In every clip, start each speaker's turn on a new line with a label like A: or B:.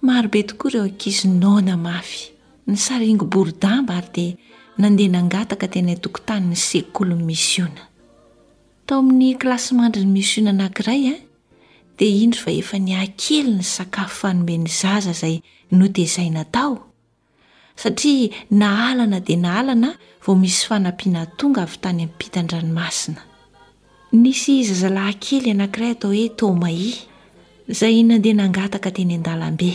A: Maro be tokoa ireo ankizy noana mafy ny saringo boridamba ary dia nandeha nangataka teny an-tokotanin'ny sekolin'ny misiona. Tao amin'ny kilasimandrin'ny misiona anankiray dia indro fa efa niaha kely ny sakafo fanomben'ny zaza izay notezaina tao satria na alana dia na alana vao misy fanampiana tonga avy tany ampitan-dranomasina. Nisy zazalahy kely anankiray atao hoe Thomae, izay nandeha nangataka teny an-dalambe.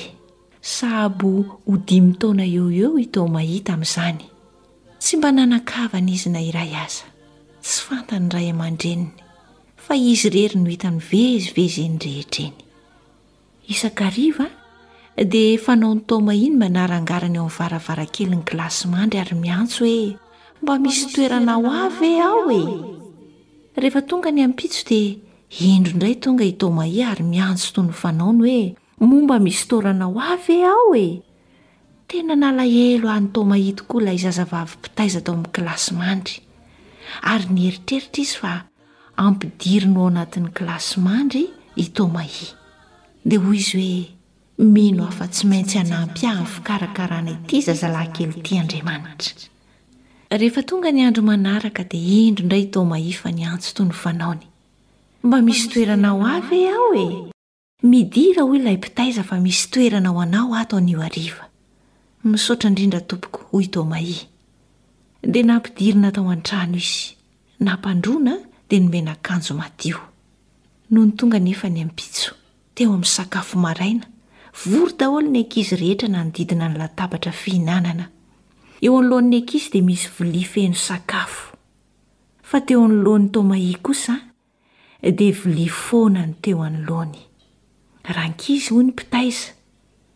A: Sahabo ho dimy taona eo ho eo i Thomae tamin'izany. Tsy mba nanan-kavana izy na iray aza. Tsy fantan'ny ray aman-dreniny, fa izy irery no hita mivezivezy eny rehetra eny. Isakariva dia fanao ny taoma iny manarangarana eo amin'ny varavarankelin'ny kilasy mandry ary miantso hoe mba misy toerana ho ahy ve ao e! Rehefa tonga ny ampitso dia indro indray tonga i Tomahia ary miantso toy ny fanaony hoe moa mba misy toerana ho ahy ve ao e! Tena nalahelo an'i Tomahia tokoa ilay zazavavy mpitaiza tao amin'ny kilasy mandry ary nieritreritra izy fa Ampidiriny ao anatin'ny kilasy mandry i Tomoe. Dia hoy izy hoe, Mino aho fa tsy maintsy hanampy ahy amin'ny fikarakarana ity zazalahy kely ity Andriamanitra. Rehefa tonga ny andro manaraka dia hendry indray i Tomoe fa niantso toy ny fanaony, Mba misy toerana ho ahy ve ao e? Midira hoy ilay mpitaiza fa misy toerana ho anao ato anio hariva. Misaotra indrindra tompoko, hoy Tomaï. Dia nampidirina tao an-trano izy. Nampandroana dia nomena akanjo madio. Nony tonga anefa ny ampitso, teo amin'ny sakafo maraina, vory daholo ny ankizy rehetra nanodidina ny latabatra fihinanana. Eo anoloan'ny ankizy dia misy vilia feno sakafo. Fa teo anoloan'i Tomaï kosa dia vilia foana ny teo anoloany. Rankizy, hoy ny mpitaiza,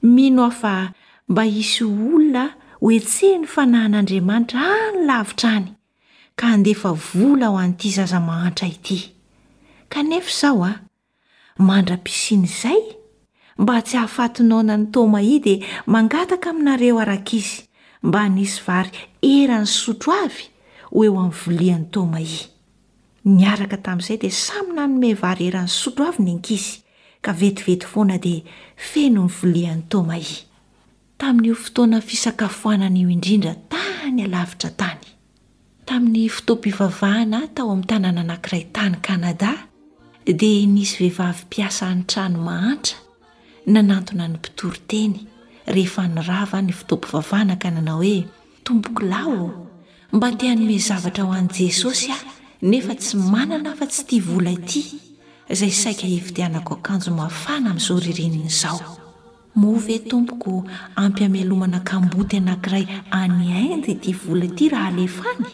A: mino aho fa mba hisy olona hohetsehiny fa nahan'Andriamanitra any lavitra any ka handefa vola ho an'ity zaza mahantra ity. Kanefa izao a! mandra-pisian'izay, mba tsy hahafaty noana ny Tômahia dia mangataka aminareo arankizy mba hanisy vary eran'ny sotro avy ho eo amin'ny vilian'i Tômahia. Niaraka tamin'izay dia samy nanome vary eran'ny sotro avy ny ankizy, ka vetivety foana dia feno ny vilian'i Tomaï. Tamin'io fotoana fisakafoanana io indrindra tany alavitra tany. Tamin'ny fotoam-pivavahana tao amin'ny tanàna anankiray tany Kanada, dia nisy vehivavy mpiasa an-trano mahantra nanantona ny mpitory teny, rehefa nirava ny fotoam-pivavahana ka nanao hoe, Tompoko lahy ô! Mba te hanome zavatra ho an'i Jesosy aho nefa tsy manana afa-tsy ity vola ity izay saika hividianako akanjo mafana amin'izao ririnina izao. Moa ve Tompoko ampy hamelomana kamboty anankiray any Inde ity vola ity raha alefa any?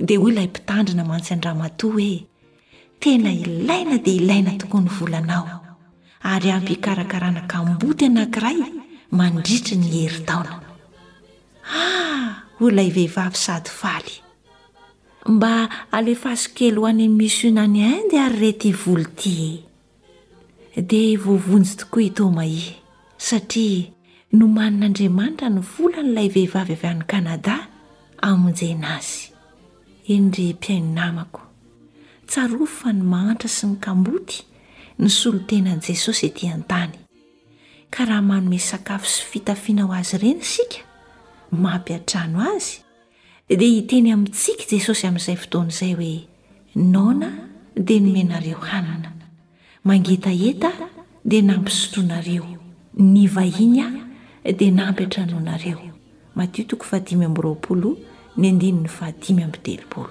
A: Dia hoy ilay mpitandrina mantsy an-dramatoa hoe, Tena ilaina dia ilaina tokoa ny volanao, ary ampy hikarakarana kamboty anankiray mandritry ny herintaona. Ah! hoy ilay vehivavy sady faly. Mba alefaso kely ho any amin'ny Mission any Inde ary re ity vola ity e! dia voavonjy tokoa i Tomaï, satria nomanin'Andriamanitra ny volan'ilay vehivavy avy any Kanada hamonjena azy. Eny ry mpihaino namako, tsarovy fa ny mahantra sy ny kamboty no solontenan'i Jesosy etỳ an-tany, ka raha manome sakafo sy fitafiana ho azy ireny isika, mampiantrano azy, Dia hiteny amintsika Jesosy amin'izay fotoana izay hoe, Noana dia nomenareo hanina. Mangetaheta aho dia nampisotroanareo. Nivahiny aho dia nampiantranoinareo. Matio toko fahadimy amby roapolo, ny andininy fahadimy amby telopolo.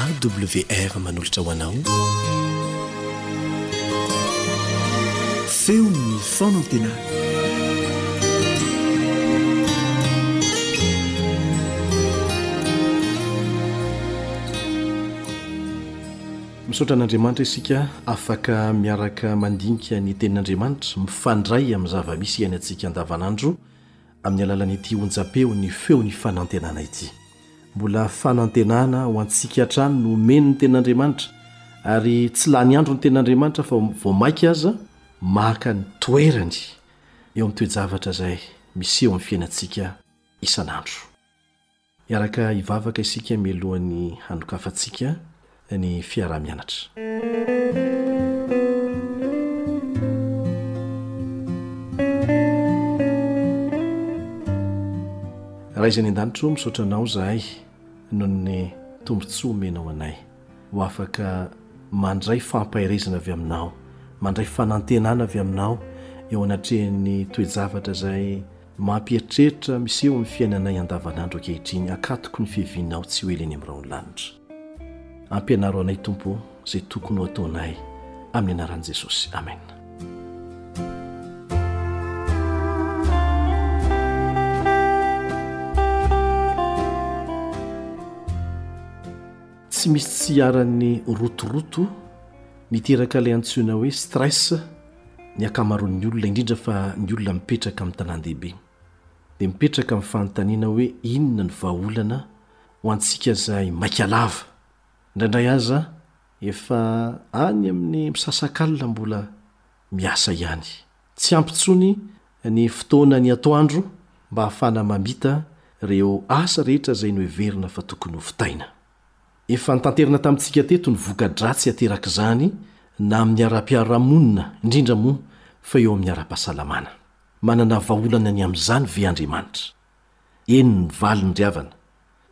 B: AWR manolotra ho anao feon'ny fanantenana. Misaotra an'Andriamanitra isika afaka miaraka mandinika ny tenin'Andriamanitra mifandray amin'ny zava-misy iainantsika andavanandro. Amin'ny alalan'ity onjam-peo Ny Feon'ny Fanantenana ity. Mbola fanantenana ho antsika hatrany no omeny ny Tenin'Andriamanitra, ary tsy lany andro ny Tenin'Andriamanitra fa vao mainka aza maka ny toerany eo amin'ny toe-javatra izay miseho amin'ny fiainantsika isan'andro. Hiaraka hivavaka isika mialohan'ny hanokafantsika ny fiaraha-mianatra. Ray izay any an-danitra ô, misaotra Anao izahay noho ny tombontsoa omenao anay ho afaka mandray fampaherezana avy Aminao, mandray fanantenana avy Aminao eo anatrehan'ny toe-javatra izay Mampieritreritra miseho amin'ny fiainanay andavanandro ankehitriny akatoko ny fiavianao tsy ho ela eny amin'ny rahon'ny lanitra. Ampianaro anay Tompo ô izay tokony ho ataonay amin'ny anaran'i Jesosy. Amen. Tsy misy tsy iharan'ny rotoroto miteraka ilay antsoina hoe stress. ny ankamaroan'ny olona, indrindra fa ny olona mipetraka amin'ny tanàn-dehibe, dia mipetraka amin'ny fanontaniana hoe inona no vahaolana ho antsika izay maika lava. Indraindray aza efa any amin'ny misasak'alina mbola miasa ihany. Tsy ampy intsony ny fotoanan'ny atoandro mba hahafahana mamita ireo asa rehetra izay noheverina fa tokony ho vitaina. Efa notanterina tamintsika teto ny voka-dratsy aterak'izany na amin'ny ara-piarahamonina, indrindra moa fa eo amin'ny ara-pahasalamana. Manana vahaolana ny amin'izany ve Andriamanitra? Eny ny valiny ry havana.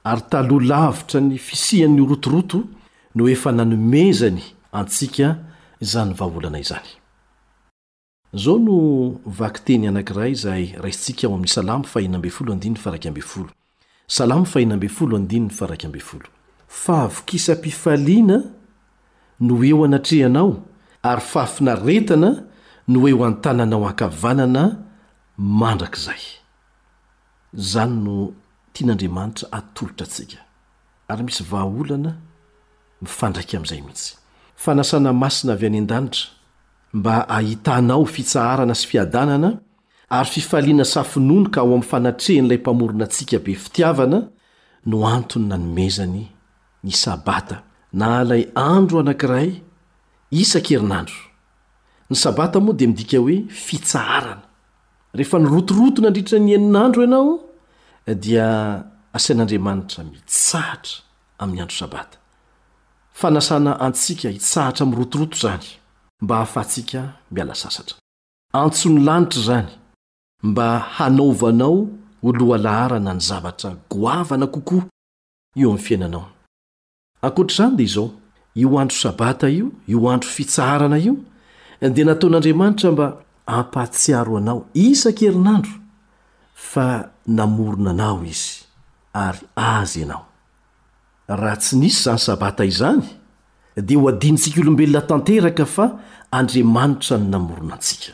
B: Ary taloha lavitra ny fisian'ny rotoroto no efa nanomezany antsika izany vahaolana izany. Izao no vakiteny anankiray izay raisintsika ao amin'ny Salamo fahina ambin'ny folo andininy faha iraika ambin'ny folo. Salamo fahina ambin'ny folo andininy faha iraika ambin'ny folo. Fahavokisam-pifaliana no eo anatrehanao ary fahafinaretana no eo an-tananao ankavanana mandrakizay. Izany no tian'Andriamanitra atolotra antsika, ary misy vahaolana mifandraika amin'izay mihitsy. Fanasana masina avy any an-danitra mba hahitanao fitsaharana sy fiadanana, ary fifaliana safononoka ao amin'ny fanatrehan'ilay Mpamorona antsika be fitiavana no antony nanomezany ny Sabata, na ilay andro anankiray isan-kerinandro. Ny Sabata moa dia midika hoe fitsaharana. Rehefa nirotoroto nandritra ny enin'andro ianao, dia asain'Andriamanitra mitsahatra amin'ny andro Sabata. Fanasana antsika hitsahatra mirotoroto izany, mba hahafahantsika miala sasatra. Antson'ny lanitra izany mba hanaovanao ho lohalaharana ny zavatra goavana kokoa eo amin'ny fiainanao. Ankoatra izany dia izao, io andro Sabata io, io andro fitsaharana io, dia nataon'Andriamanitra mba hampahatsiaro anao isan-kerinandro fa namorona anao Izy ary Azy ianao. Raha tsy nisy izany Sabata izany, dia ho adinontsika olombelona tanteraka fa Andriamanitra no namorona antsika.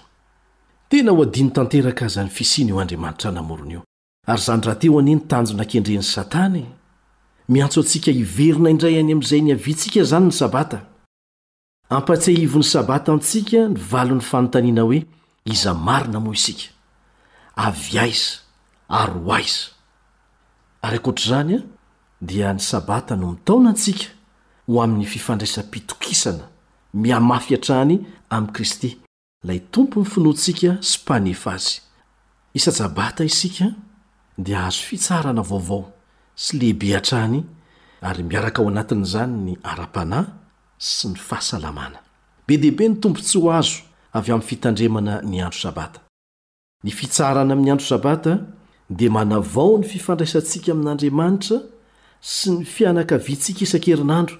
B: Tena ho adino tanteraka aza ny fisian'io Andriamanitra namorona io. Ary izany rahateo anie ny tanjona kendren'i Satana e! Miantso antsika hiverina indray any amin'izay niaviantsika izany ny Sabata. Ampatsiahivon'ny Sabata antsika ny valin'ny fanontaniana hoe iza marina moa isika? Avy aiza? Ary ho aiza? Ary ankoatra izany an, dia ny Sabata no mitaona antsika ho amin'ny fifandraisam-pitokisana mihamafy hatrany amin'i Kristy. Ilay Tompon'ny finoantsika sy Mpanefy azy. Isa-tsabata isika dia hahazo fitsarana vaovao sy lehibe hatrany ary miaraka ao anatin'izany ny ara-panahy sy ny fahasalamana. Be dia be ny tombontsoa azo avy amin'ny fitandremana ny andro Sabata. Ny fitsaharana amin'ny andro Sabata dia manavao ny fifandraisantsika amin'Andriamanitra sy ny fianakaviantsika isan-kerinandro.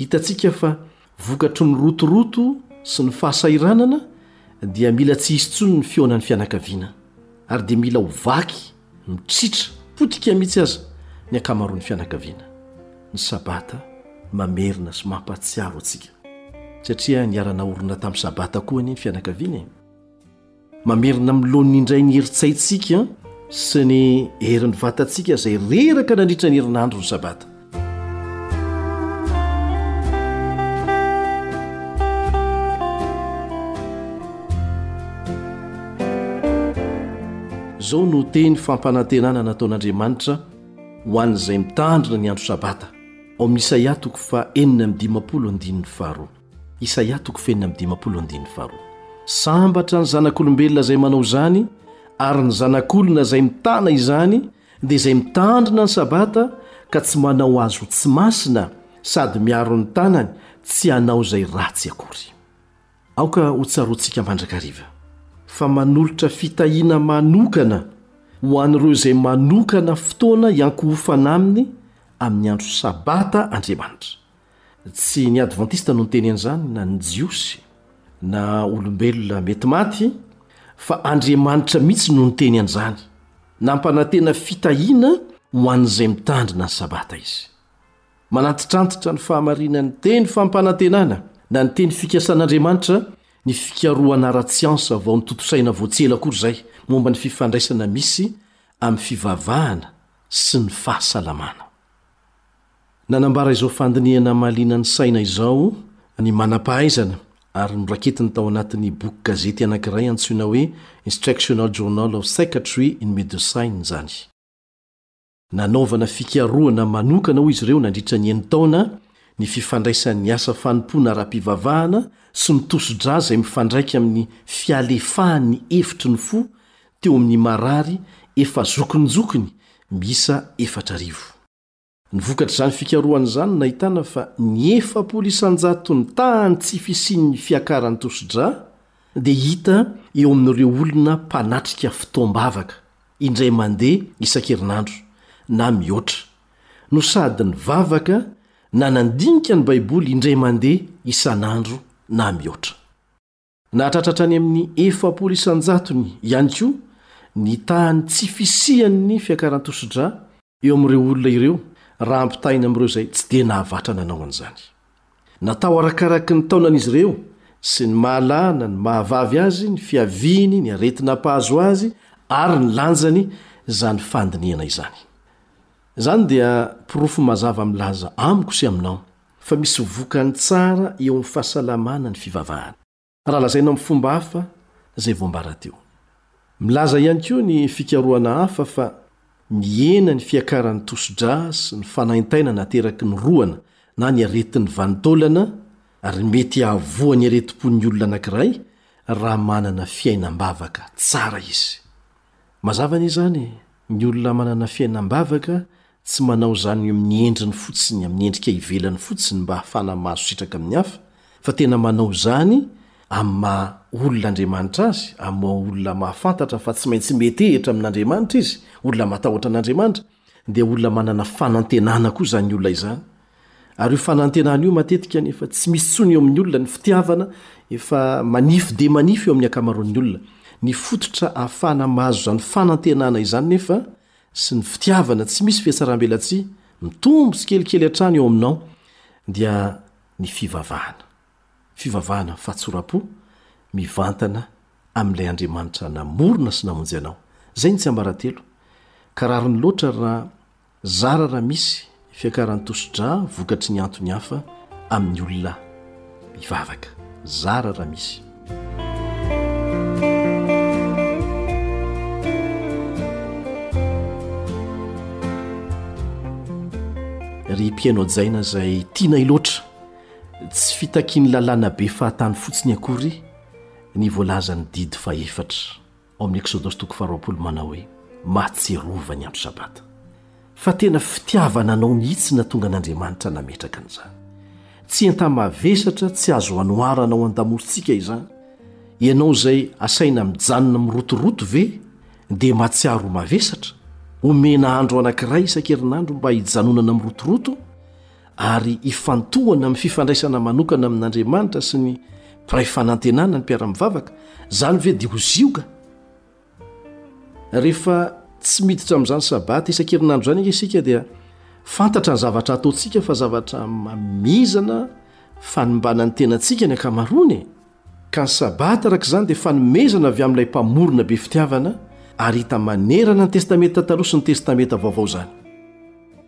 B: Hitantsika fa vokatry ny rotoroto sy ny fahasahiranana dia mila tsy hisy intsony ny fihaonan'ny fianakaviana, ary dia mila ho vaky, mitritra, potika mihitsy aza ny ankamaroan'ny fianakaviana. Ny Sabata mamerina sy mampahatsiaro antsika, satria niara-naorina tamin'ny Sabata koa anie ny fianakaviana e! Mamerina amin'ny laoniny indray ny herin-tsaintsika sy ny herin'ny vatantsika izay reraka nandritra ny herinandro ny sabata. Izao no teny fampanantenana nataon'Andriamanitra ho an'izay mitandrina ny andro sabata ao amin'ny Isaia toko fahenina amby dimampolo andininy faharoa. Isaia toko fahefatra amby dimampolo andininy faharoa. Sambatra ny zanak'olombelona izay manao izany, ary ny zanak'olona izay mitana izany, dia izay mitandrina ny Sabata ka tsy manao azy ho tsy masina sady miaro ny tanany tsy hanao izay ratsy akory. Aoka hotsaroantsika mandrakariva fa manolotra fitahiana manokana ho an'ireo izay manokana fotoana hiankohofana aminy amin'ny andro Sabata Andriamanitra. Tsy ny Advantista no niteny an'izany, na ny Jiosy, na olombelona mety maty, fa Andriamanitra mihitsy no niteny an'izany. Nampanantena fitahiana ho an'izay mitandrina ny Sabata izy. Manantitrantitra ny fahamarinan'ny teny fampanantenana, na ny teny fikasan'Andriamanitra, ny fikarohana ara-tsiansa vao notontosaina vao tsy ela akory izay, momba ny fifandraisana misy amin'ny fivavahana sy ny fahasalamana. Nanambara izao fandinihana mahaliana ny saina izao ny manam-pahaizana ary noraketiny tao anatin'ny boky gazety anankiray antsoina hoe Instructional Journal of Psychiatry in Medicine izany. Nanaovana fikarohana manokana hoy izy ireo nandritra ny enin-taona ny fifandraisan'ny asa fanompoana ara-pivavahana sy ny tosi-drà izay mifandraika amin'ny fialefahan'ny hevitry ny fo teo amin'ny marary efa zokinjokiny miisa efatra arivo. Ny vokatr'izany fikarohana izany nahitana fa ny efapolo isan-jaton'ny tahan'ny tsy fisian'ny fiakaran'ny tosidra dia hita eo amin'ireo olona mpanatrika fotoam-bavaka indray mandeha isan-kerinandro na mihoatra no sady nivavaka na nandinika ny Baiboly indray mandeha isan'andro na mihoatra. Nahatratra hatrany amin'ny efapolo isan-jatony ihany koa ny tahan'ny tsy fisian'ny fiakaran-tosidra eo amin'ireo olona ireo raha ampitahaina amin'ireo izay tsy dia nahavatra nanao an'izany. Natao arakaraky ny taonan'izy ireo sy ny mahalana ny mahavavy azy, ny fiaviany, ny aretina ampahazo azy ary ny lanjany izany fandinihana izany. Izany dia porofo mazava milaza amiko sy aminao. fa misy vokany tsara eo amin'ny fahasalamana ny fivavahana, raha lazaina amin'ny fomba hafa izay voambara teo. Milaza ihany koa ny fikarohana hafa fa mihena ny fiakaran'ny tosi-drà sy ny fanaintainana ateraky ny rohana na ny aretin'ny vanin-taolana ary mety hahavoa ny aretim-pon'ny olona anankiray raha manana fiainam-bavaka tsara izy. Mazava anie izany, ny olona manana fiainam-bavaka Tsy manao izany amin'ny endriny fotsiny, amin'ny endrika ivelany fotsiny mba hahafana mahazo sitraka amin'ny hafa, fa tena manao izany amin'ny maha olona Andriamanitra azy, amin'ny maha olona mahafantatra fa tsy maintsy mietehitra amin'Andriamanitra izy, olona matahotra an'Andriamanitra, dia olona manana fanantenana koa izany olona izany. Ary io fanantenana io matetika anefa tsy misy intsony eo amin'ny olona, ny fitiavana efa manify dia manify eo amin'ny ankamaroan'ny olona. Ny fototra ahafahana mahazo izany fanantenana izany nefa sy ny fitiavana tsy misy fihatsarambelatsihy mitombo tsikelikely hatrany eo aminao dia ny fivavahana, fivavahana amin'ny fahatsoram-po mivantana amin'ilay Andriamanitra namorona sy namonjy anao. Izay ny tsiambaratelo, ka rariny loatra raha zara raha misy Fiakaran'ny tosi-drà vokatry ny antony hafa amin'ny olona mivavaka. Zara raha misy. Ry mpihaino hajaina izay tianay loatra, tsy fitakian'ny lalàna be fahatany fotsiny akory ny voalazan'ny didy fahefatra. Ao amin'ny Eksodosy toko faharoapolo manao hoe, Mahatsiarova ny andro Sabata. Fa tena fitiavana anao mihitsy natonga an'Andriamanitra nametraka an'izany. Tsy enta-mavesatra tsy azo anoharana ao an-damorontsika izany. Ianao izay asaina mijanona mirotoroto ve dia mahatsiaro ho mavesatra? Omena andro anankiray isan-kerinandro mba hijanonana mirotoroto? ary ifantohana amin'ny fifandraisana manokana amin'Andriamanitra sy ny mpiray fanantenana ny mpiara-mivavaka, izany ve dia ho zioga? Rehefa tsy miditra amin'izany sabata isan-kerinandro izany anie isika dia fantatra ny zavatra ataontsika fa zavatra mamizana fanimbana ny tenantsika ny ankamaroany e! Ka ny Sabata, araka izany, dia fanomezana avy amin'ilay Mpamorona be fitiavana, ary hita manerana ny Testamenta Taloha sy ny Testamenta Vaovao izany.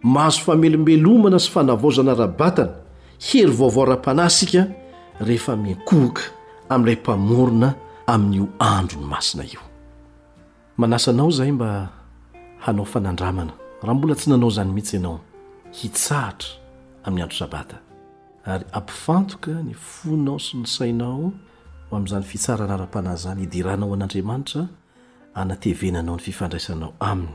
B: Mahazo famelombelomana sy fanavaozana ara-batana, hery vaovao ara-panahy isika rehefa miankohoka amin'ilay Mpamorona amin'io androny masina io. Manasa anao izahay mba hanao fanandramana, raha mbola tsy nanao izany mihitsy ianao, hitsahatra amin'ny andro Sabata, ary ampifantoka ny fonao sy ny sainao ho amin'izany fitsarana ara-panahy izany hidiranao an'Andriamanitra, hanatevenanao ny fifandraisanao Aminy.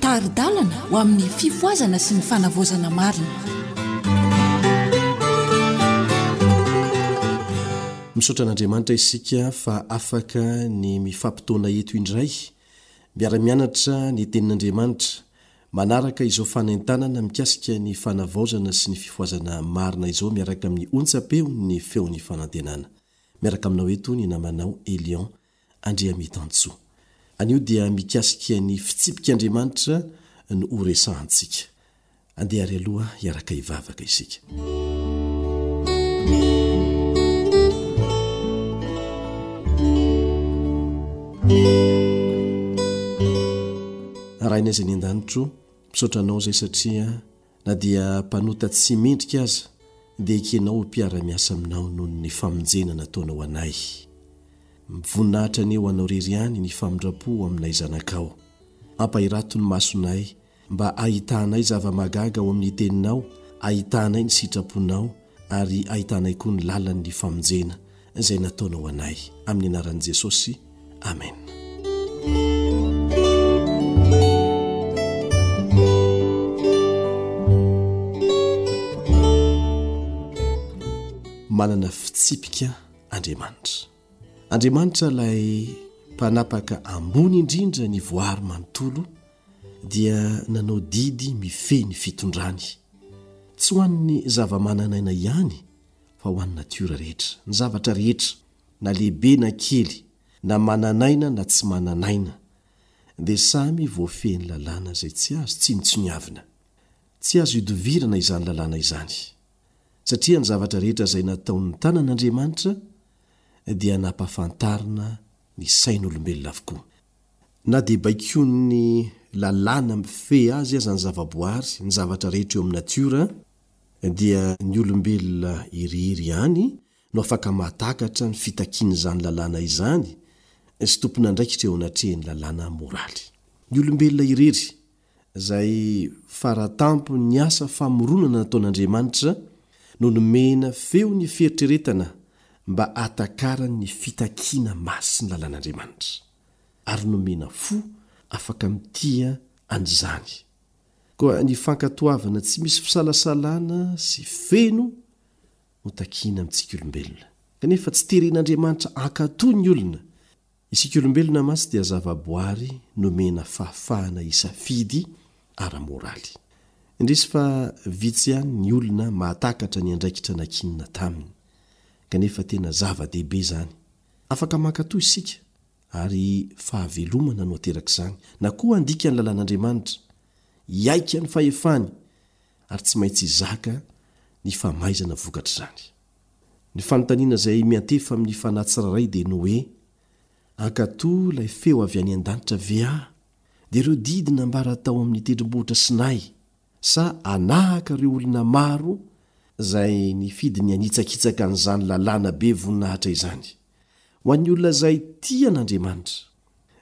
B: Tari-dalana ho amin'ny fifohazana sy ny fanavaozana marina. Misaotra an'Andriamanitra isika fa afaka ny mifampitaona eto indray, miara-mianatra ny Tenin'Andriamanitra, manaraka izao fanentanana mikasika ny fanavaozana sy ny fifohazana marina izao miaraka amin'ny ontsam-peon'ny feon'ny fanantenana. Miaraka aminao eto ny namanao Elion Andriamitan-tsoa. Anio dia mikasika ny fitsipik'Andriamanitra no ho resahantsika. Andeha ary aloha hiaraka hivavaka isika. Rainay izay any an-danitro, misaotra Anao izay satria Na dia mpanota tsy mendrika aza, dia ekenao ho mpiara-miasa aminao noho ny famonjena nataonao ho anay. Voninahitra anie ho anao irery ihany ny famindram-po ho aminay zanakao. Ampahirato ny masonay mba hahitanay zava-mahagaga ao amin'ny Teninao, hahitanay ny sitraponao, ary ahitanay koa ny lalan'ny famonjena izay nataonao anay amin'ny anaran'i Jesosy amen manana fitsipika Andriamanitra Andriamanitra ilay mpanapaka ambony indrindra ny voary manontolo dia nanao didy mifehy ny fitondrany. Tsy ho an'ny zava-manan'aina ihany fa ho an'ny natiora rehetra. Ny zavatra rehetra, na lehibe na kely, na manan'aina na tsy manan'aina, dia samy voafehin'ny lalàna izay tsy azo tsinontsiniavina. Tsy azo idovirana izany lalàna izany. satria ny zavatra rehetra izay nataon'ny tanan'Andriamanitra dia nampafantarina ny sain'olombelona avokoa. Na dia baikoin'ny lalàna mifehy azy aza ny zavaboary, ny zavatra rehetra eo amin'ny natiora, dia ny olombelona irery ihany no afaka mahatakatra ny fitakian'izany lalàna izany sy tompon'andraikitra eo anatrehan'ny lalàna moraly. Ny olombelona irery izay faratampon'ny asa famoronana nataon'Andriamanitra no nomena feo ny fieritreretana mba hahatakarany ny fitakiana masin'ny lalàn'Andriamanitra, ary nomena fo afaka mitia an'izany. Koa ny fankatoavana tsy misy fisalasalana sy feno no takiana amintsika olombelona, kanefa tsy teren'Andriamanitra hankatò ny olona, Isika olombelona mantsy dia zavaboary nomena fahafahana hisafidy ara-moraly. Indrisy fa vitsy ihany ny olona mahatakatra ny andraikitra nakianina taminy, kanefa tena zava-dehibe izany. Afaka mankatò isika, ary fahavelomana no aterak'izany, na koa handika ny lalàn'Andriamanitra, hiaika ny fahefany, ary tsy maintsy hizaka ny famaizana vokatr'izany. Ny fanontaniana izay miantefa amin'ny fanahy tsirairay dia ny hoe, Ankatò ilay feo avy any an-danitra ve aho, dia ireo didy nambara tao amin'ny tendrombohitra Sinay, sa hanahaka ireo olona maro izay nifidy ny hanitsakitsaka an'izany lalàna be voninahitra izany? Ho an'ny olona izay tia an'Andriamanitra,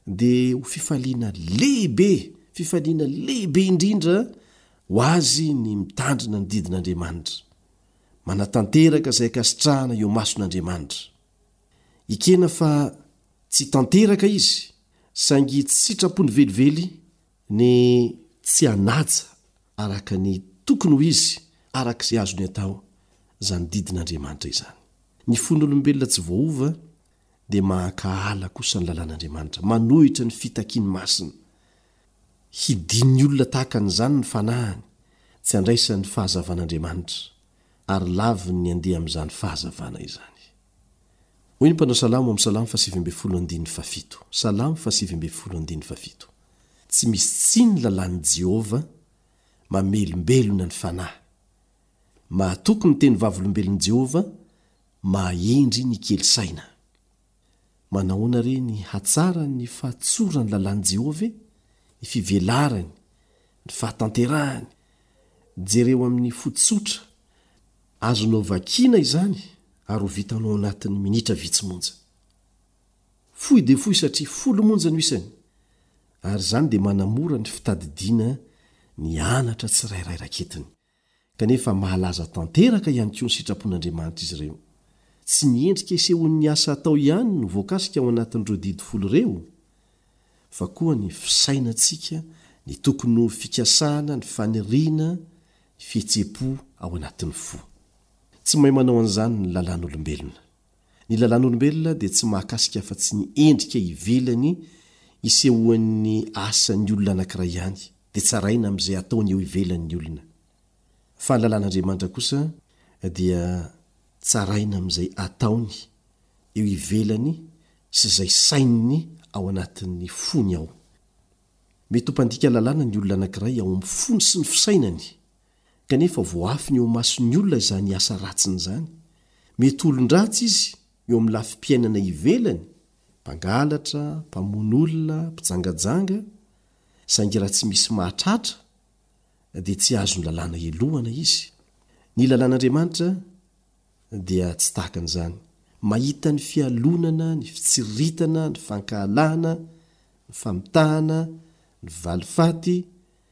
B: dia ho fifaliana lehibe, fifaliana lehibe indrindra ho azy ny mitandrina ny didin'Andriamanitra. manatanteraka izay ankasitrahana eo mason'Andriamanitra. Ekena fa tsy tanteraka izy, saingy tsy sitrapony velively ny tsy hanaja araka ny tokony ho izy araka izay azony atao izany didin'Andriamanitra izany. Ny fon'olombelona tsy voaova dia mankahala kosa ny lalàn'Andriamanitra, manohitra ny fitakiany masina. Hidin'ny olona tahaka an'izany ny fanahiny, tsy handraisany fahazavan'Andriamanitra, ary laviny ny handeha amin'izany fahazavana izany. Hoy ny mpanao salamo amin'ny Salamo faha sivy ambin'ny folo andininy faha fito, Salamo faha sivy ambin'ny folo andininy faha fito, Tsy misy tsihy ny lalàn'i Jehovah, mamelombelona ny fanahy. Mahatoky ny teny vavolombelon'i Jehovah, mahahendry ny kely saina. Manahoana re ny hatsaran'ny fahatsoran'ny lalàn'i Jehovah e? Ny fivelarany, ny fahatanterahany. Jereo amin'ny fo tsotra. Azonao vakiana izany ary ho vitanao ao anatin'ny minitra vitsy monja. Fohy dia fohy satria folo monja no isany, ary izany dia manamora ny fitadidiana ny anatra tsirairay raketiny. kanefa mahalaza tanteraka ihany koa ny sitrapon'Andriamanitra izy ireo. Tsy ny endrika isehoan'ny asa atao ihany no voakasika ao anatin'ireo didy folo ireo, fa koa ny fisainantsika, ny tokony ho fikasana, ny faniriana, ny fihetseham-po ao anatin'ny fo. Tsy mahay manao an'izany ny lalàn'olombelona. Ny lalàn'olombelona dia tsy mahakasika afa-tsy ny endrika ivelany isehoan'ny asan'ny olona anankiray ihany, dia tsaraina amin'izay ataony eo ivelany ny olona. Fa ny lalàn'Andriamanitra kosa dia tsaraina amin'izay ataony eo ivelany sy izay saininy ao anatin'ny fony ao. Mety ho mpandika lalàna ny olona anankiray ao amin'ny fony sy ny fisainany kanefa voaafiny eo imason'ny olona izany asa ratsiny izany, mety olon-dratsy izy eo amin'ny lafim-piainana ivelany, mpangalatra, mpamono olona, mpijangajanga, saingy raha tsy misy mahatratra dia tsy azon'ny lalàna helohana izy. Ny lalàn'Andriamanitra dia tsy tahaka an'izany, mahita ny fialonana, ny fitsiritana, ny fankahalana, ny famitahana, ny valifaty,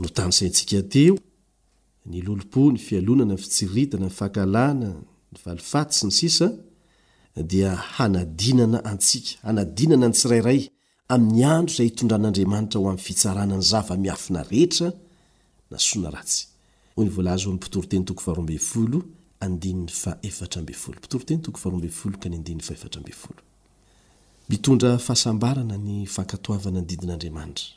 B: Notanisaintsika teo ny lolompo, ny fialonana, ny fitsiritana, ny fankahalana, ny valifaty, sy ny sisa dia hanadinana antsika, hanadinana ny tsirairay amin'ny andro izay hitondran'Andriamanitra ho amin'ny fitsarana ny zava-miafina rehetra na soa na ratsy, hoy ny voalaza ao amin'ny Mpitoriteny toko faharoa ambin'ny folo, andininy fahefatra ambin'ny folo. Mpitoriteny toko faharoa ambin'ny folo ka ny andininy fahefatra ambin'ny folo. Mitondra fahasambarana ny fankatoavana ny didin'Andriamanitra.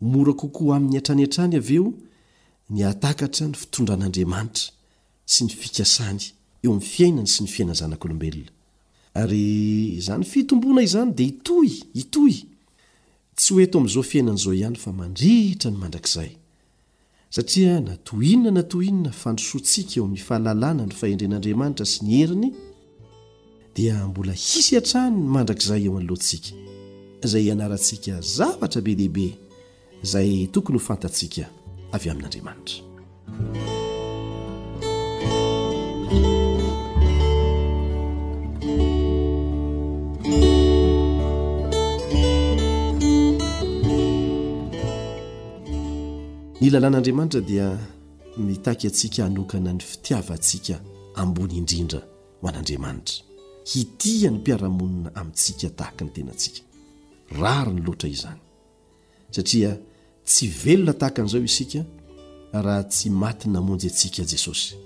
B: Ho mora kokoa aminy hatrany hatrany avy eo ny hahatakatra ny fitondran'Andriamanitra sy ny fikasany eo amin'ny fiainany sy ny fiainan'ny zanak'olombelona. Ary izany fitomboana izany dia hitohy, hitohy, tsy ho eto amin'izao fiainana izao ihany fa mandritra ny mandrakizay. Satria na toy inona na toy inona fandrosoantsika eo amin'ny fahalalana ny fahendren'Andriamanitra sy ny heriny dia mbola hisy hatrany mandrakizay eo anoloantsika izay hianarantsika zavatra be dia be izay tokony ho fantatsika avy amin'Andriamanitra. Ny lalàn'Andriamanitra dia mitaky antsika hanokana ny fitiavantsika ambony indrindra ho an'Andriamanitra, hitia ny mpiara-monina amintsika tahaka ny tenantsika. Rariny loatra izany, satria tsy velona tahaka an'izao isika raha tsy maty namonjy antsika Jesosy,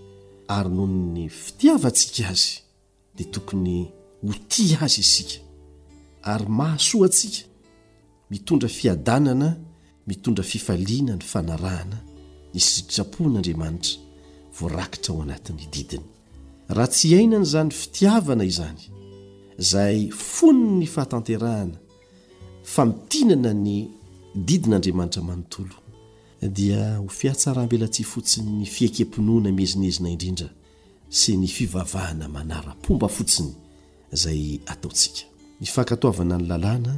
B: ary noho ny fitiavantsika azy, dia tokony ho tia azy isika ary mahasoa antsika mitondra fiadanana mitondra fifaliana ny fanarahana ny sitrapoan' Andriamanitra voarakitra ao anatin'ny didiny raha tsy iainana izany fitiavana izany izay fony ny fahatanterahana famitinana ny didin' Andriamanitra manontolo dia ho fiatsaram-belatsihy fotsiny ny fieke-pinoana miezinezina indrindra sy ny fivavahana manara-pomba fotsiny izay ataontsika. Ny fankatoavana ny lalàna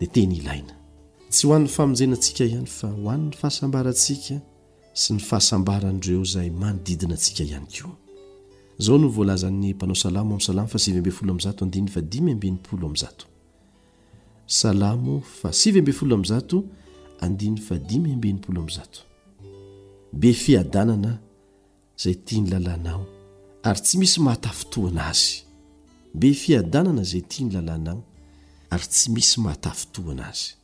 B: dia teny ilaina, tsy ho an'ny famonjena antsika ihany fa ho an'ny fahasambarantsika sy ny fahasambaran'ireo izay manodidina antsika ihany koa. Izao no voalazan'ny mpanao salamo amin'ny salamo fahasivy ambin'ny folo amin'ny zato andininy fahadimy amby enimpolo amin'ny zato. Salamo fahasivy ambin'ny folo amin'ny zato andininy fahadimy amby enimpolo amin'ny zato. Be fiadanana izay tia ny lalànao, ary tsy misy mahatafintohina azy. Be fiadanana izay tia ny lalànao, ary tsy misy mahatafintohina azy.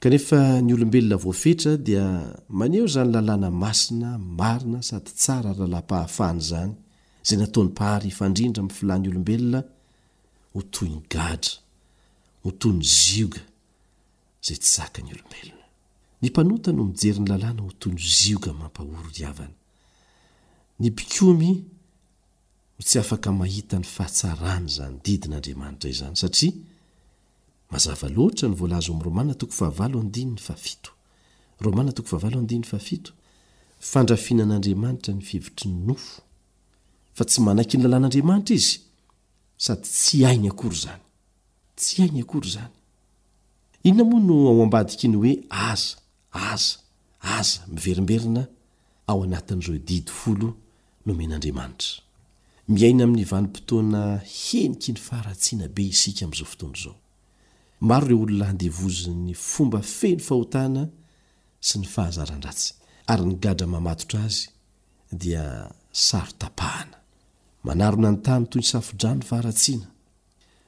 B: Kanefa ny olombelona voafetra dia maneho izany lalàna masina, marina sady tsara ary lalam-pahafahana izany, izay nataon'ny Mpahary hifandrindra amin'ny filàn'ny olombelona, ho toy ny gadra, ho toy ny zioga, izay tsy zakan'ny olombelona. Ny mpanota no mijery ny lalàna ho toy ny zioga mampahory havana. Ny mpikomy no tsy afaka mahita ny fahatsaran'izany didin'Andriamanitra izany, satria mazava loatra ny voalaza ao amin'ny Romana toko fahavalo andininy fahafito. Romana toko fahavalo andininy fahafito, Fandrafiana an'Andriamanitra ny fivotry ny nofo, fa tsy manaiky ny lalàn'Andriamanitra izy, sady tsy hainy akory izany. Tsy hainy akory izany. Inona moa no ao ambadiky ny hoe aza, aza, aza miverimberina ao anatin'ireo Didy folo nomen'Andriamanitra? Miaina amin'ny vanim-potoana heniky ny faharatsiana be isika amin'izao fotoana izao. Maro ireo olona andevozin'ny fomba feno fahotana sy ny fahazaran-dratsy, ary ny gadra mamatotra azy dia saro-tapahana. Manarona ny tany toy ny safo-drano ny faharatsiana,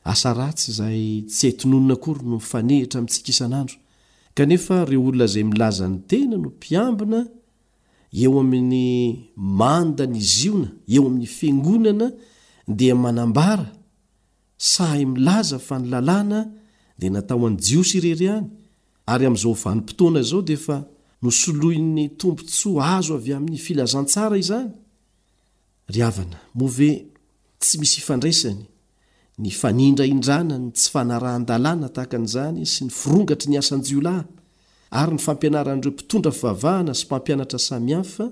B: Asa ratsy izay tsy hay tononina akory no mifanehitra amintsika isan'andro, kanefa ireo olona izay milaza ny tena no mpiambina eo amin'ny manda ny ziona eo amin'ny fiangonana dia manambara sahy milaza fa ny lalàna dia natao an'ny jiosy irery ihany ary amin'izao vanim-potoana izao dia efa nosoloin'ny tombon-tsoa azo avy amin'ny filazantsara izany Ry havana, moa ve tsy misy ifandraisany ny fanindraindrana ny tsy fanarahan-dalàna tahaka an'izany sy ny firongatry ny asan-jiolahy ary ny fampianaran'ireo mpitondra fivavahana sy mpampianatra samihafa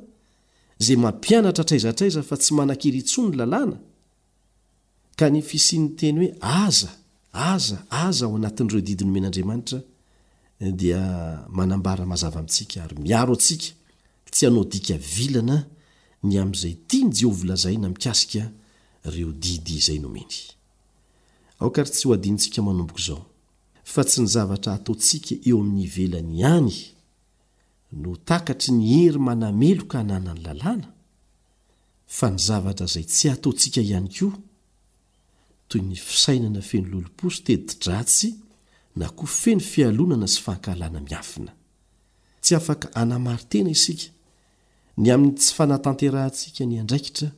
B: izay mampianatra hatraiza hatraiza fa tsy manan-kery intsony ny lalàna? Ka ny fisian'ny teny hoe aza, aza, aza ao anatin'ireo didy nomen'Andriamanitra dia manambara mazava amintsika ary miaro antsika tsy hanao dika vilana ny amin'izay tian'i Jehovah lazaina mikasika ireo didy izay nomeny. Aoka àry tsy ho adinontsika manomboka izao fa tsy ny zavatra ataontsika eo amin'ny ivelany ihany no takatry ny hery manameloka ananan'ny lalàna, fa ny zavatra izay tsy ataontsika ihany koa, toy ny fisainana feno lolompo sy teti-dratsy na koa feno fialonana sy fankahalana miafina. Tsy afaka hanamari-tena isika ny amin'ny tsy fanatanterahantsika ny andraikitra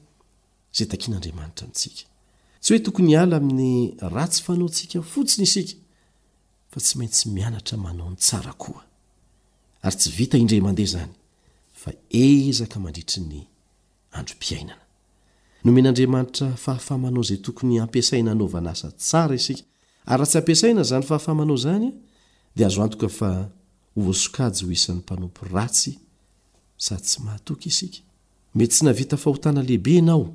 B: izay takin'Andriamanitra amintsika. Tsy hoe tokony hiala amin'ny ratsy fanaontsika fotsiny isika, fa tsy maintsy mianatra manao ny tsara koa ary tsy vita indray mandeha izany fa ezaka mandritry ny androm-piainana. Nomen'Andriamanitra fahafaha-manao izay tokony hampiasaina hanaovana asa tsara isika ary raha tsy ampiasaina izany fahafaha-manao izany dia azo antoka fa ho voasokajy ho isan'ny mpanompo ratsy sady tsy mahatoky isika. Mety tsy nahavita fahotana lehibe ianao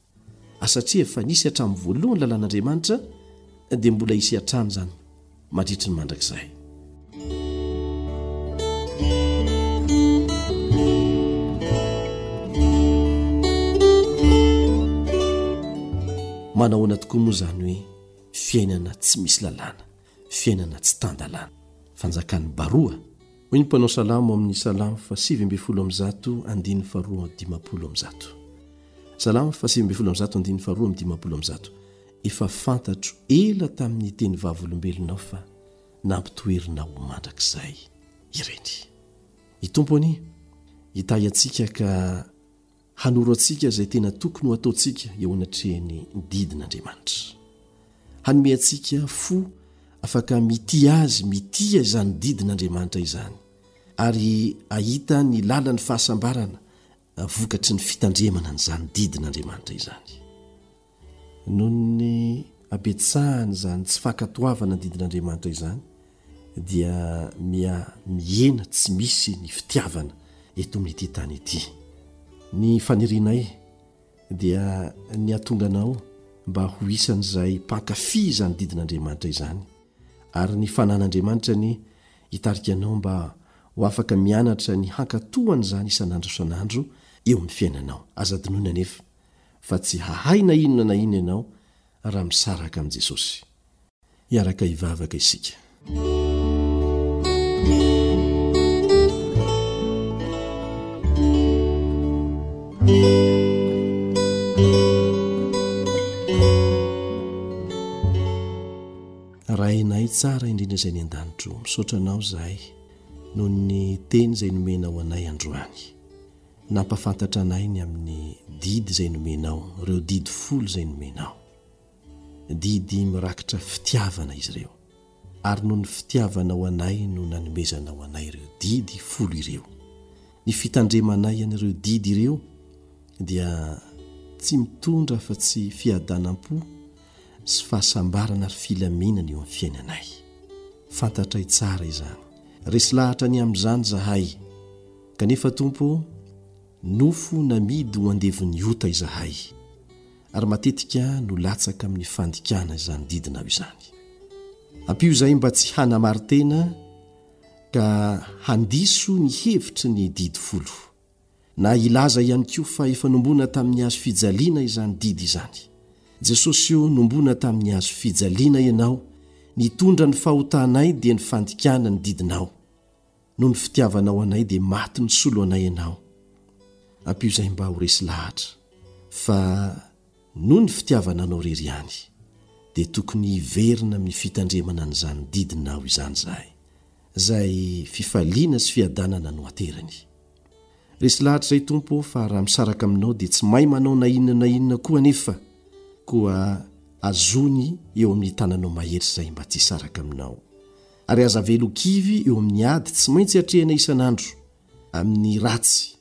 B: Satria efa nisy hatramin'ny voalohany ny lalàn'Andriamanitra, dia mbola hisy hatrany izany mandritry ny mandrakizay. Manahoana tokoa moa izany hoe fiainana tsy misy lalàna? fiainana tsy tan-dalàna. Fanjakan'ny Baroa. Hoy ny mpanao salamo ao amin'ny Salamo fahasivy ambin'ny folo amby zato andininy faharoa amby dimampolo amby zato. Salamo fahasivy ambin'ny folo amby zato andininy faharoa amby dimampolo amby zato, Efa fantatro ela tamin'ny teny vavolombelonao fa nampitoherinao ho mandrakizay ireny. Ny Tompo anie hitahy antsika ka. Hanoro antsika izay tena tokony ho ataontsika eo anatrehan'ny didin'Andriamanitra. Hanome antsika fo afaka mitia Azy, mitia izany didin'Andriamanitra izany, ary hahita ny lalan'ny fahasambarana vokatry ny fitandremana an'izany didin'Andriamanitra izany. Noho ny habetsahan' izany tsy fankatoavana ny didin' Andriamanitra izany dia miha mihena tsy misy ny fitiavana eto amin' ity tany ity. Ny fanirianay dia ny hahatonga anao mba ho isan' izay mpankafy izany didin' Andriamanitra izany ary ny fanahin' Andriamanitra anie hitarika anao mba ho afaka mianatra ny hankatoa an' izany isan' andro isan' andro eo amin' ny fiainanao. Aza adinoina anefa fa tsy hahay na inona na inona ianao raha misaraka amin'i Jesosy. Hiaraka hivavaka isika. Rainay tsara indrindra izay ny an-danitro, misaotra anao izahay noho ny teny izay nomena ho anay androany. Nampahafantatra anay ny amin'ny didy izay nomenao, ireo didy folo izay nomenao. Didy mirakitra fitiavana izy ireo, ary noho ny fitiavanao anay no nanomezanao anay ireo didy folo ireo. Ny fitandremanay an'ireo didy ireo dia tsy mitondra afa-tsy fiadanam-po sy fahasambarana ary filaminana eo amin'ny fiainanay. Fantatray tsara izany. Resy lahatra ny amin'izany izahay. Kanefa, Tompo ô, nofo namidy ho andevon'ny ota izahay, ary matetika no latsaka amin'ny fandikana izany didinao izany. Ampio izahay mba tsy hanamari-tena ka handiso ny hevitry ny Didy Folo, na hilaza ihany koa fa efa nombona tamin'ny hazo fijaliana izany didy izany. Jesosy ô, nombona tamin'ny hazo fijaliana Ianao, nitondra ny fahotanay dia ny fandikana ny didinao. Noho ny fitiavanao anay dia maty nisolo anay ianao. Ampio izay mba ho resy lahatra fa noho ny fitiavana anao irery ihany dia tokony hiverina amin'ny fitandremana an'izany didinao izany izahay. Izay fifaliana sy fiadanana no aterany. Resy lahatra izay Tompo ô fa raha misaraka aminao dia tsy mahay manao na inona na inona koa anefa koa azony eo amin'ny tananao mahery izay mba tsy hisaraka aminao. Ary aza avelo kivy eo amin'ny ady tsy maintsy atrehina isan'andro, amin'ny ratsy,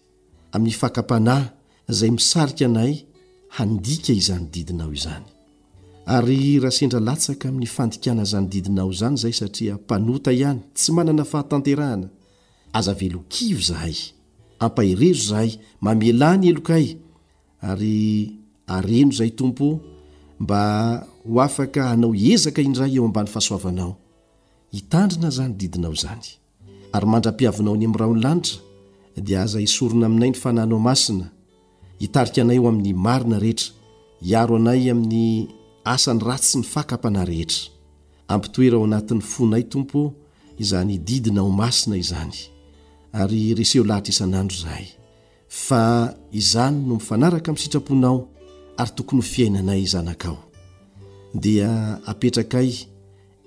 B: amin'ny fakam-panahy izay misarika anay handika izany didinao izany. Ary raha sendra latsaka amin'ny fandikana izany didinao izany izahay satria mpanota ihany, tsy manana fahatanterahana, aza avelo kivy izahay. Ampaherezo izahay, mamelà ny helokay, Ary areno izay, Tompo ô, mba ho afaka hanao ezaka indray eo ambany fahasoavanao, hitandrina izany didinao izany. Ary mandra-piavinao any amin'ny rahon'ny lanitra, dia aza esorina aminay ny Fanahinao Masina, hitarika anay ho amin'ny marina rehetra, hiaro anay amin'ny asan'ny ratsy sy ny fakam-panahy rehetra. Ampitoera ao anatin'ny fonay, Tompo ô, izany didinao masina izany, ary reseho lahatra isan'andro izahay. Fa izany no mifanaraka amin'ny sitraponao ary tokony ho fiainanay zanakao. Dia apetrakay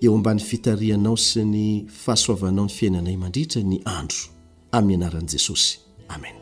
B: eo ambany fitarihanao sy ny fahasoavanao ny fiainanay mandritra ny andro. Amin'ny anaran'i Jesosy.
C: Amena.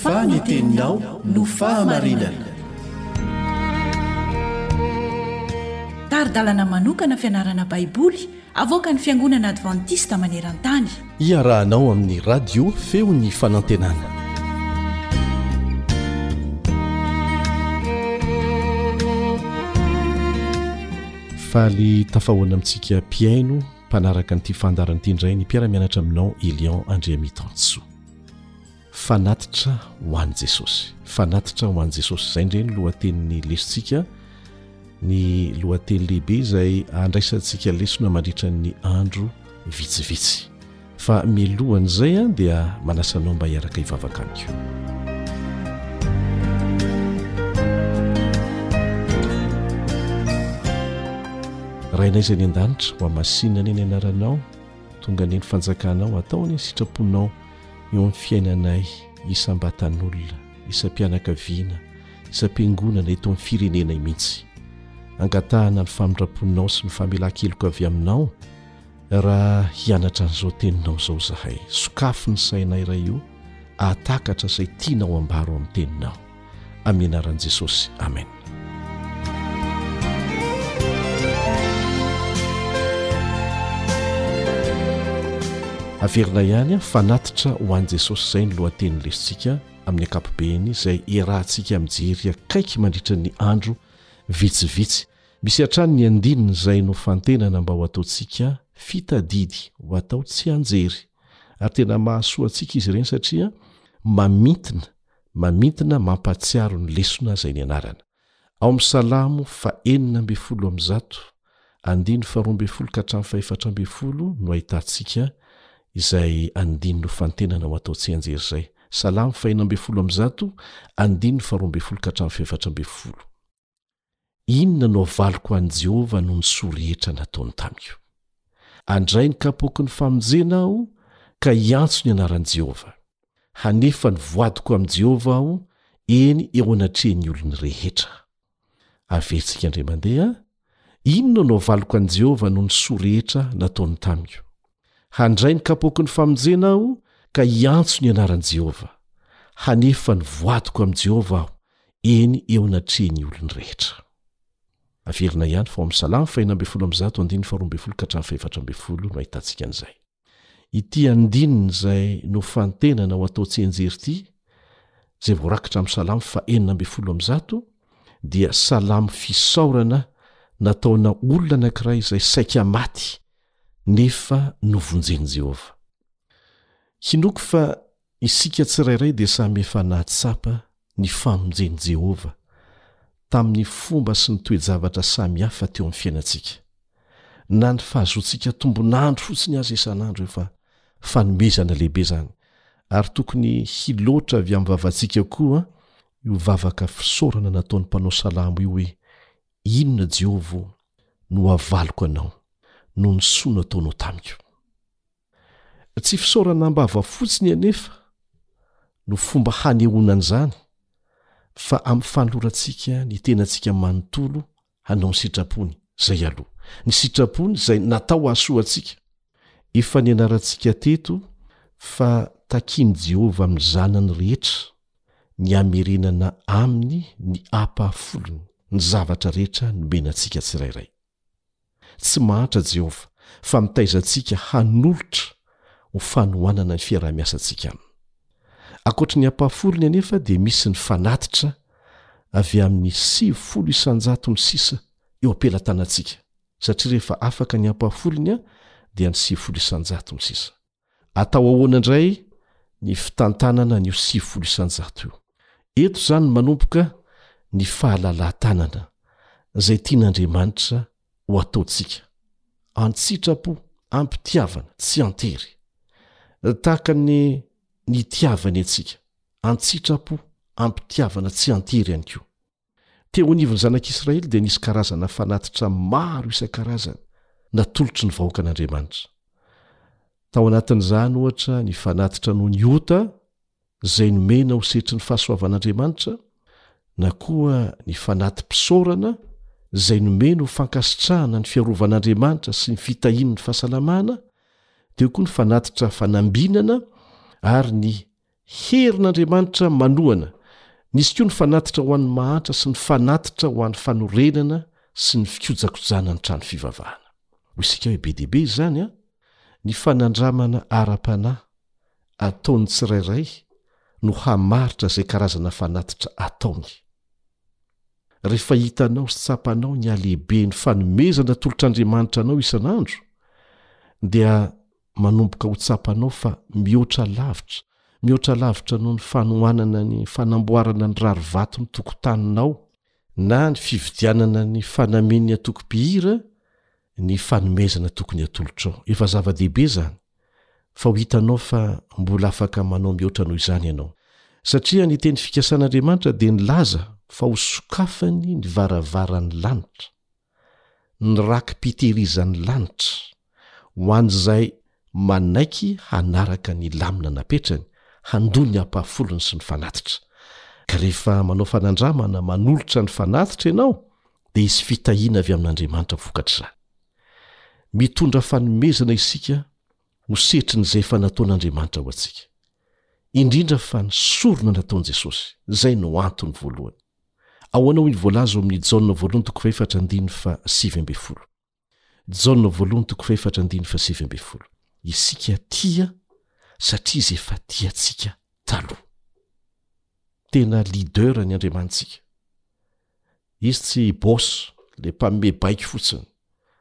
C: Fa ny
D: teninao no fahamarinana.
C: Tari-dalana manokana fianarana Baiboly avoakan'ny Fiangonana Advantista maneran-tany.
B: Iarahanao amin'ny Radio Feon'ny Fanantenana. Faly tafahoana amintsika mpihaino mpanaraka an'ity fandaharana ity indray ny mpiara-mianatra aminao Elion Andriamitansoa. Fanatitra ho an'i Jesosy. Fanatitra ho an'i Jesosy. Izay indray ny lohatenin'ny lesontsika, ny lohateny lehibe izay andraisantsika lesona mandritra ny andro vitsivitsy. Fa milohan'izay aho dia manasa anao mba hiaraka hivavaka amiko. rainay izay ny an-danitra ho amasina anie ny anaranao tonga anie ny fanjakanao atao anie ny sitraponao eo amin'ny fiainanay isam-batan'olona isam-pianakaviana isam-piangonana eto amin'ny firenenay mihitsy angatahana ny famindra-ponao sy ny famelan-keloka avy aminao Raha hianatra an'izao teninao izao izahay, sokafy ny sainay Ray o, ahatakatra izay tianao ambaro amin'ny teninao. Amin'ny anaran'i Jesosy, Amen. Averina ihany an, fanatitra ho an'i Jesosy izay ny lohateny lesintsika amin'ny ankapobeny izay iarahantsika mijery akaiky mandritra ny andro vitsivitsy. Misy hatrany ny andininy izay nofantenana mba ho ataontsika fitadidy ho atao tsianjery, ary tena mahasoa antsika izy ireny satria mamintina, mamintina mampahatsiaro ny lesona izay nianarana. Ao amin'ny Salamo fa enina ambin'ny folo amby zato, andininy faharoa ambin'ny folo ka hatramin'ny fahefatra ambin'ny folo no ahitantsika izay andininy nofantenana ho atao tsianjery izay. Salamo fahenina ambin'ny folo amby zato, andininy faharoa ambin'ny folo ka hatramin'ny fahefatra ambin'ny folo. Inona no havaliko ho an'i Jehovah noho ny soa rehetra nataony tamiko? Handray ny kapoaky ny famonjena aho, ka hiantso ny anaran'i Jehovah. Hanefa ny voadiko amin'i Jehovah aho, eny, eo anatrehan'ny olony rehetra. Averintsika indray mandeha, Inona no havaliko an'i Jehovah noho ny soa rehetra nataony tamiko? Handray ny kapoaky ny famonjena aho, ka hiantso ny anaran'i Jehovah. Hanefa ny voadiko amin'i Jehovah aho, eny, eo anatrehan'ny olony rehetra. Averina ihany fa ao amin'ny Salamo faheno ambin'ny folo amby zato, andininy faharoa ambin'ny folo ka hatramin'ny fahefatra ambin'ny folo, no ahitantsika an'izay. Ity andininy izay nofantenana ho atao tsianjery ity, izay voarakitra amin'ny Salamo fahenina ambin'ny folo amby zato, dia salamo fisaorana nataona olona anankiray izay saika maty nefa novonjen'i Jehovah. Hinoako fa isika tsirairay dia samy efa nahatsapa ny famonjen'i Jehovah tamin'ny fomba sy ny toe-javatra samy hafa teo amin'ny fiainantsika. Na ny fahazoantsika tombon'andro fotsiny aza isan'andro efa fanomezana lehibe izany, ary tokony hiloatra avy amin'ny vavantsika koa io vavaka fisaorana nataon'ny mpanao salamo io hoe, Inona, Jehovah ô, no havaliko anao noho ny soa nataonao tamiko? Tsy fisaorana am-bava fotsiny anefa no fomba hanehoana an'izany, fa amin'ny fanolorantsika ny tenantsika manontolo hanao ny sitrapony, izay aloha, ny sitrapony izay natao hahasoa antsika. Efa nianarantsika teto fa takian'i Jehovah amin'ny zanany rehetra ny hamerenana aminy ny hampahafolony ny zavatra rehetra nomena antsika tsirairay. Tsy mahantra Jehovah, fa mitaiza antsika hanolotra ho fanohanana ny fiaraha-miasantsika aminy. Ankoatry ny hampahafolony anefa dia misy ny fanatitra avy amin'ny sivifolo isan-jatony sisa eo am-pelatanantsika, satria rehefa afaka ny hampahafolony dia ny sivifolo isan-jatony sisa. Atao ahoana indray ny fitantanana an'io sivifolo isan-jato io? Eto izany manomboka ny fahalalahan-tanana izay tian'Andriamanitra ho ataontsika, an-tsitrapo, am-pitiavana, tsy an-tery. Tahaka ny nitiavany antsika, an-tsitrapo, am-pitiavana, tsy an-tery ihany koa. Teo anivon'ny zanak'Israely dia nisy karazana fanatitra maro isan-karazany natolotry ny vahoakan'Andriamanitra. Tao anatin'izany, ohatra, ny fanatitra noho ny ota, izay nomena ho setry ny fahasoavan'Andriamanitra, na koa ny fanati-pisaorana, izay nomena ho fankasitrahana ny fiarovan'Andriamanitra sy ny fitahiany ny fahasalamana, teo koa ny fanatitra fanambinana ary ny Herin'Andriamanitra manohana. Nisy koa ny fanatitra ho an'ny mahantra sy ny fanatitra ho an'ny fanorenana sy ny fikojakojana ny trano fivavahana. Hoy isika hoe be dia be izany an! Ny fanandramana ara-panahy ataon'ny tsirairay no hamaritra izay karazana fanatitra ataony. Rehefa hitanao sy tsapanao ny halehiben'ny fanomezana atolotr'Andriamanitra anao isan'andro, dia manomboka ho tsapanao fa mihoatra lavitra, mihoatra lavitra noho ny fanohanana ny fanamboarana ny rarivato ny tokotaninao, na ny fividianana ny fanamian'ny antoko mpihira ny fanomezana tokony hatolotrao. Efa zava-dehibe izany fa ho hitanao fa mbola afaka manao mihoatra noho izany ianao, satria ny teny fikasan'Andriamanitra dia nilaza fa hosokafany ny varavaran'ny lanitra. ny rakim-pitehirizan'ny lanitra, ho an'izay manaiky hanaraka ny lamina napetrany, handoa ny ampahafolony sy ny fanatitra. Ka rehefa manao fanandramana, manolotra ny fanatitra ianao, dia hisy fitahiana avy amin'Andriamanitra vokatr'izany. Mitondra fanomezana isika ho setrin'izay efa nataon'Andriamanitra ho antsika. Indrindra fa ny sorona nataon'i Jesosy, izay no antony voalohany. Ahoana hoy ny voalaza ao amin'ny Jaona voalohany toko fahefatra andininy fa sivy ambin'ny folo? Jaona voalohany toko fahefatra andininy fa sivy ambin'ny folo. Isika tia satria izy efa tia antsika taloha. Tena leader ny Andriamanitsika. Izy tsy boss, le mpanome baiko fotsiny,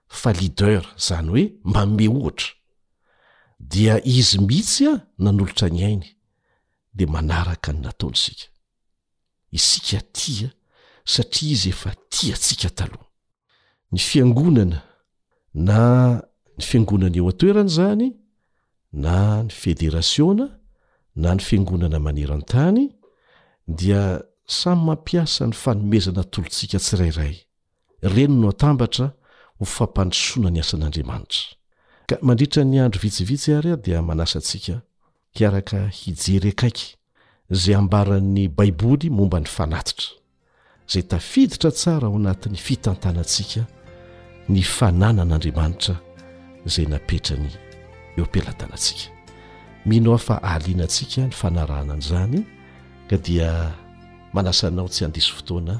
B: fa leader, zany hoe manome ohatra. Dia izy mihitsy nanolotra ny ainy, dia manaraka ny nataony isika. Isika tia satria Izy efa tia antsika taloha. Ny Fiangonana, na ny Fiangonana eo an-toerana izany, na ny Federasiona, na ny Fiangonana maneran-tany, dia samy mampiasa ny fanomezana atolotsika tsirairay. Ireny no atambatra ho fampandrosoana ny asan'Andriamanitra. Ka mandritra ny andro vitsivitsy ary aho dia manasa antsika hiaraka hijery akaiky izay ambaran'ny Baiboly momba ny fanatitra, izay tafiditra tsara ao anatin'ny fitantanantsika ny fananan'Andriamanitra izay napetrany eo am-pelatanantsika. Mino aho fa hahaliana antsika ny fanarahana an'izany, ka dia
E: manasa anao tsy handiso fotoana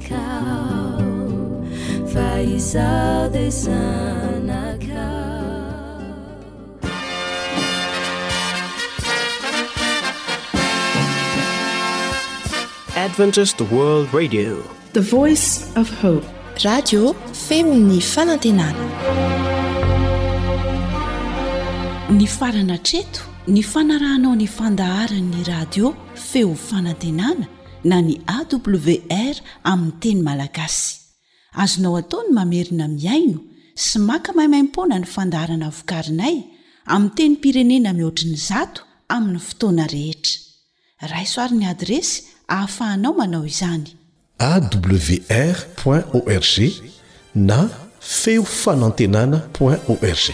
F: Adventist World Radio,
G: The Voice of Hope.
H: Radio Femon'ny Fanantenana.
I: Ny farana treto ny fanarahanao ny fandaharan'ny radio Feo Fanantenana na ny AWR amin'ny teny malagasy. Azonao atao ny mamerina mihaino sy maka maimaimpoana ny fandaharana vokarinay amin'ny tenim-pirenena mihoatry ny zato amin'ny fotoana rehetra. Raiso àry ny adiresy ahafahanao manao izany.
B: awr point org na feofanantenana point org.